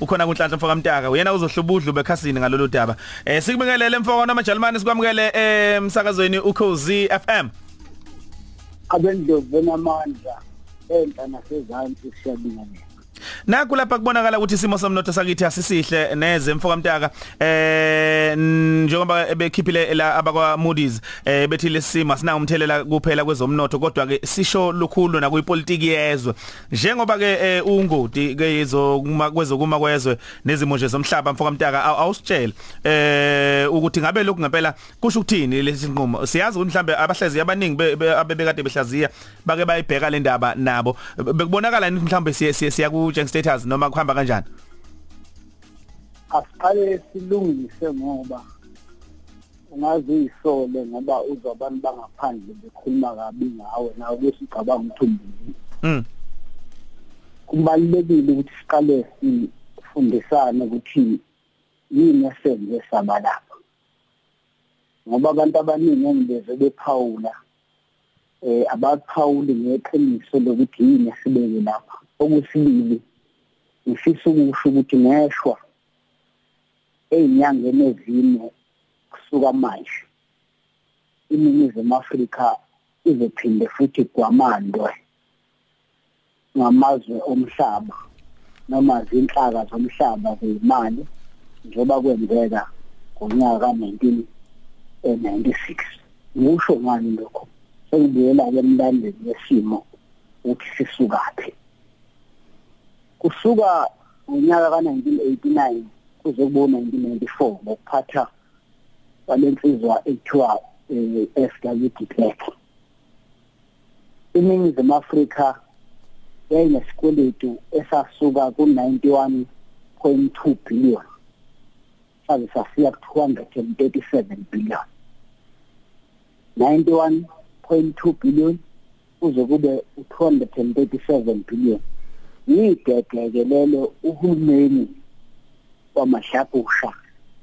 ukhona kunhlanhla mfoka mtaka uyena uzohlubudlu bekhasini ngalolu daba. Eh sikubingelele mfoka namajalimani sikwamukele emsakazweni ukhozi FM abendlovu benamandla enhla nasezantsi siyabingelela. Naku lapha kubonakala ukuthi isimo somnotho sakithi asisihle neze mfoka mtaka eh njengoba ebekhiphile la abakwa Moody's eh bethi lesimo sina umthelela kuphela kwezomnotho kodwa ke sisho lukhulu na kuyipolitiki yezwe. Njengoba ke ungoti ke yizo kuma kwezokuma kwezwe nezimo nje zomhlaba mfoka mtaka awusitshela eh ukuthi ngabe lokhu ngempela kusho ukuthini lesi sinqumo? Siyazi ukuthi mhlambe abahlaziya abaningi abebekade behlaziya bake bayibheka le ndaba nabo. Bekubonakala mhlambe siya siya ku change status noma kuhamba kanjani? Asiqale silungise ngoba ungazi uyisole ngoba uzwa abantu bangaphandle bekhuluma kabi ngawe nawe besicabanga umthumbini. Mm kubalekile ukuthi siqale sifundisane ukuthi yini esenze saba lapha ngoba abantu abaningi engibeze bephawula eh abaphawuli ngeqiniso lokuthi yini esibeke lapha. Okusibili ngifisa ukusho ukuthi ngeshwa ezinyangeni ezine kusuka manje iningizimu Afrika izophinde futhi gwamandwe ngamazwe omhlaba noma zinhlaka zomhlaba zezimali njengoba kwenzeka ngonyaka ka1996 ngisho ngani lokho? Sengibuyela ke emlandweni yesimo ukuthi sisukaphi. Kusuka ngonyaka ka1989 kuze kube 1994 ngokuphatha kwalensizwa ethiwa FW de Klerk iningizimu Afrika yayinesikweletu esasuka ku91.2 billion sabe sasiya ku237 billion. 91.2 billion kuze kube u237 billion. Yidedekelelo uhulumeni wamashapusha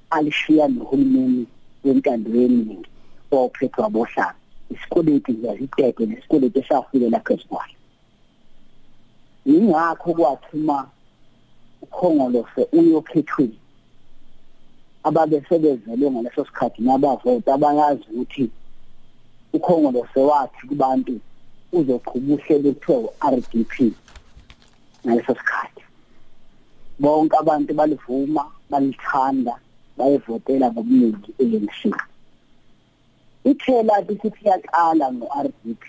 alishiya nohulumeni wentando yeningi ophethwa bohlanga isikweletu yazidede nesikweletu esafike lapha esikwalo ingakho kwathuma ukhongolose uyokhethweni ababe sebezelwe ngaleso sikhathi nabavota abayazi ukuthi ukhongolose wathi kubantu uzoqhuba uhlelo ekuthiwa RDP ngaleso sikhathi. Bonke abantu balivuma balithanda bayevotela ngobuningi ANC ithela lithi yaqala no-RDP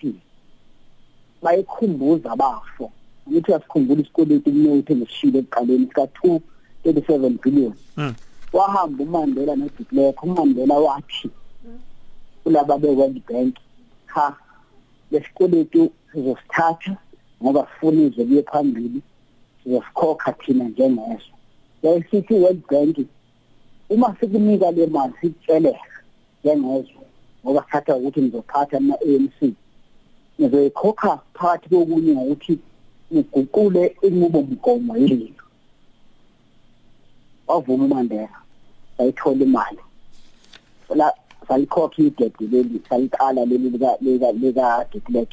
bayikhumbuza abafo ukuthi yasikhumbula isikweletu kumnotho nesishilo ekuqaleni sika 237 billion. Wahamba uMandela no de Klerk uMandela wathi kulaba be World Bank ha lesikweletu sizosithatha ngoba sifuna izwe liye phambili. Sizosikhokha thina njengezwe yayisithi World Bank uma sikunika le mali sitsheleka njengezwe ngoba thatha ukuthi ngizophatha na ANC nizoyikhokha phakathi kokunye ngokuthi niguqule inqubo mgomo yeli wavuma uMandela sayithola imali. La salikhokha idede leli saliqala leli lika lika lika de Klerk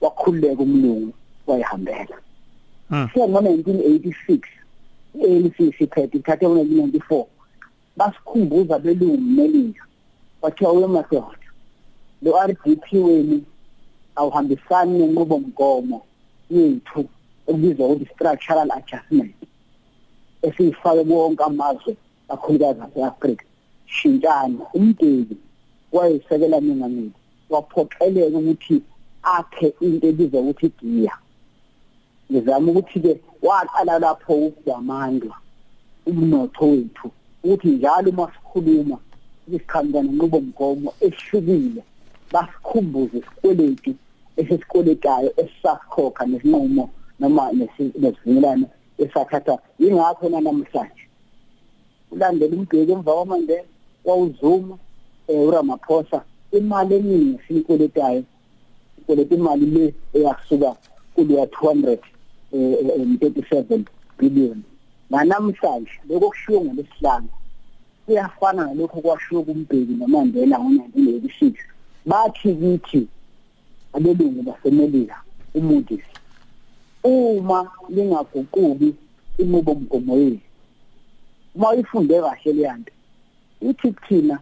wakhululeka umlungu. Wayihambela siya ngo 1986 ANC siphethe ithathe ngo 1994 basikhumbuza belungu melika wathiwa wemadoda lo RDP wenu awuhambisani nenqubo mgomo yethu ekubizwa ukuthi structural adjustment esiyifake wonke amazwe akhulukazi ase-Afrika shintshana umdeli wayesekela mengameli waphoqeleka ukuthi akhe into ebizwa ukuthi giya. Ngizama ukuthi-ke waqala lapho ukugwamandwa umnotho wethu ukuthi njalo uma sikhuluma isikhamba nenqubomgomo ehlukile basikhumbuze isikweletu esesikweletayo esisakhokha nesinqumo noma nesivumelano esathatha ingakho namhlanje ulandela umbheki emva kwamandela wawuzuma eh uRamaphosa imali eningi siyikweletayo ikweleta imali le eyasuka kuleya 200 37 billion. Namhlanje lokho kushiwo ngolesihlanu kuyafana nalokho kwashiwo kumbheki noMandela ngo1986 bathi kithi abelungu basemelika uModis uma lingaguquki inqubo mgomo yethu uma uyifunde kahle leyanto ithi kuthina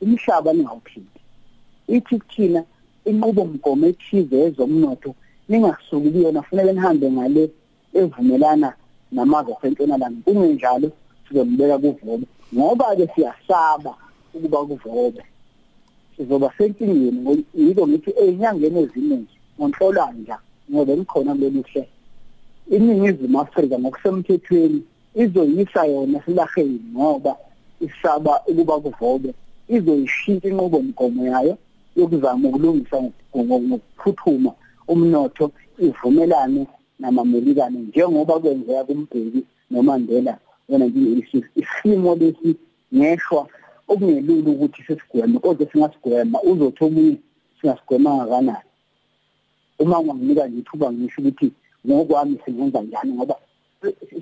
imhlaba ningawuphindi ithi kuthina inqubo mgomo ethize ezomnotho ningasuki kuyona kufanele nihambe ngale evumelana namazwe asentshonalanga kungenjalo sizombeka kuvobe ngoba ke siyasaba ukuba kuvobe sizoba senkingeni yiko ngithi ezinyangeni eziningi ngonhlolanja ngoba ngikhona kulolu hle iningizimu Afrika ngokusemthethweni izoyisa yona silaheni ngoba isaba ukuba kuvobe izoyishintsha inqubo mgomo yayo yokuzama ukulungisa ngokuphuthuma umnotho ivumelane namamelikane njengoba kwenzeka kumbheki noMandela ngo-1986 isimo lesi ngeshwa okungelula ukuthi sesigweme kodwa singasigwema uzothi omunye singasigwema kangakanani? Uma nginika nje ithuba ngisho ukuthi ngokwami singenza njani ngoba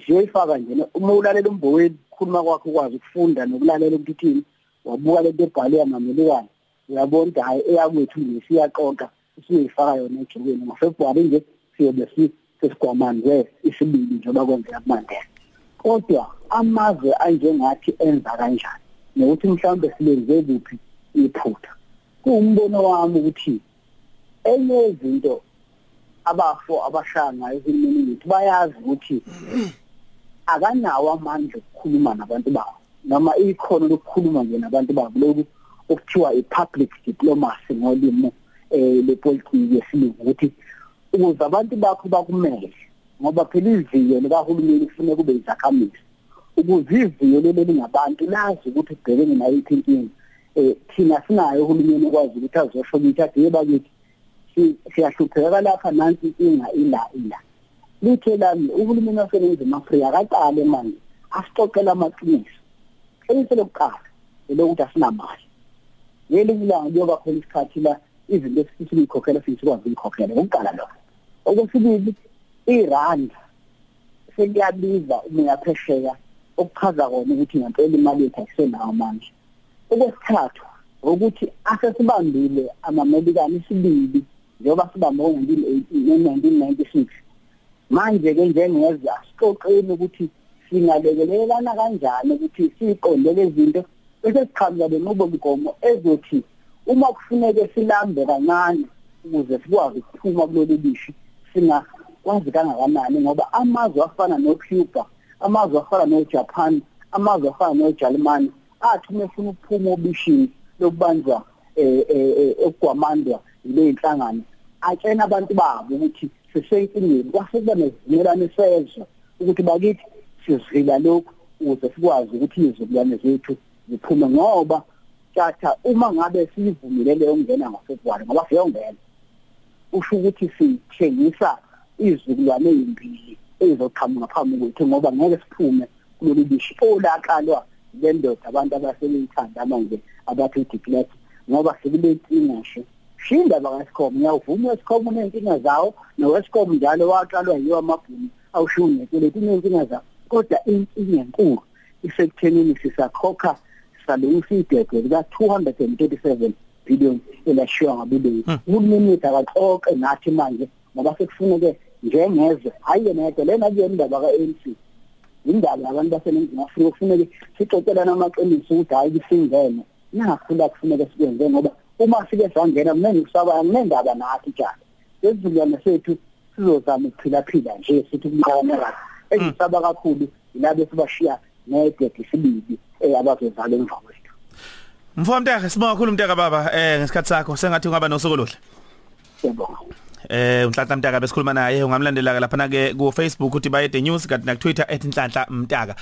siyoyifaka nje uma ulalela umboweni khuluma kwakhe ukwazi ukufunda nokulalela ukuthi uthini wabuka lento ebhalwe yamamelikane uyabona ukuthi hayi eyakwethu nje siyaqoqa. Siyoyifaka yona ejokweni ngofebruwari nje siyobe sesigwamandwe isibili njengoba kwenzeka kumandela kodwa amazwe anjengathi enza kanjani nokuthi mhlawumbe silenze kuphi iphutha? Kuwumbono wami ukuthi enye izinto abafo abashaya ngayo uhulumeni wethu bayazi ukuthi akanawo amandla okukhuluma nabantu babo noma ikhono lokukhuluma nje nabantu babo lokhu okuthiwa i-public diplomacy ngolimo eh lepolitiki yesilungu ukuthi ukuze abantu bakho bakumele ngoba phela iziyo likahulumeni kufanele kube izakhamizi ukuze iziyo leli ngabantu lazi ukuthi ubhekene nayo inkinga eh thina sinayo uhulumeni okwazi ukuthi azosho ukuthi ade bakithi siyahlupheka lapha nansi inkinga ila ila. Lithe lami uhulumeni waseNingizimu Afrika akaqale manje asixoxela amaqiniso. Elinye lokuqala elokuthi asinamali. Ngelinye ilanga kuyoba khona isikhathi la izinto esifisa ukuyikhokhela futhi sikwazi ukuyikhokhela ukuqala lokho. Okwesibili iranda. Seliyabiza uma yaphesheya okuchaza kona ukuthi ngempela imali yethu ayisenawo amandla. Okwesithathu ukuthi asesibambile amamelikani isibili njengoba sibambe ngo-1996 manje-ke njengezwe asixoxeni ukuthi singalekelelana kanjani ukuthi siyiqonde lezi zinto bese siqhamuka lenqubomgomo ezothi uma kufuneke silambe kancane ukuze sikwazi ukuphuma kulolu bishi singakwazi kangakanani ngoba amazwe afana no-Cuba amazwe afana no-Japan amazwe afana no-Germany athi uma efuna ukuphuma obishini lokubanjwa eh okugwamandwa ile inhlangano atshena abantu babo ukuthi sisenkingeni kwase kuba nezimelane sezwe ukuthi bakithi sizila lokhu ukuze sikwazi ukuthi izizukulwane zethu ziphume ngoba tjatha uma ngabe siyivumile leyo ungena ngoFebruary ngoba siyongena. Usho ukuthi sithengisa izizukulwane ezimbili ezizoqhamuka phambi kwethu ngoba ngeke siphume kulolu bishi olaqalwa lendoda abantu abasebeyithanda manje abathi declare ngoba sekule inkinga nje. Shinda bakaScom ngiyavuma uScom unenkinga zawo noWescom njalo waqalwa yiyo amabhunu awushuni nekweleti unenkinga zawo. Kodwa inkinga enkulu isekuthenini sisakhokha salungisa idebe lika 237 billion elashiwa ngabelungu uhulumeni wethu akaxoxe nathi manje ngoba sekufuneke njengezwe hayi yena yedwa lena kuyona indaba ka-ANC indaba yabantu baseningizimu afrika kufuneke sixoxelana amaqiniso ukuthi hayi kusingene nakhula kufuneke sikwenze ngoba uma sike sangena mina ngikusaba ngendaba nathi njalo. Lesizukulwane sethu sizozama ukuphila-phila nje sithi kumqomo kahle engisaba kakhulu yilabe sibashiya nedede sibili abazozala emva kwethu. Mfowethu Mtaka sibonga kakhulu Mtaka baba. Eh ngesikhathi sakho sengathi ungaba nosuku oluhle. Siyabonga. Eh uNhlanhla Mtaka besikhuluma naye ungamlandela lapha na ke ku Facebook uthi bayede news kanti na ku Twitter @nhlanhla Mtaka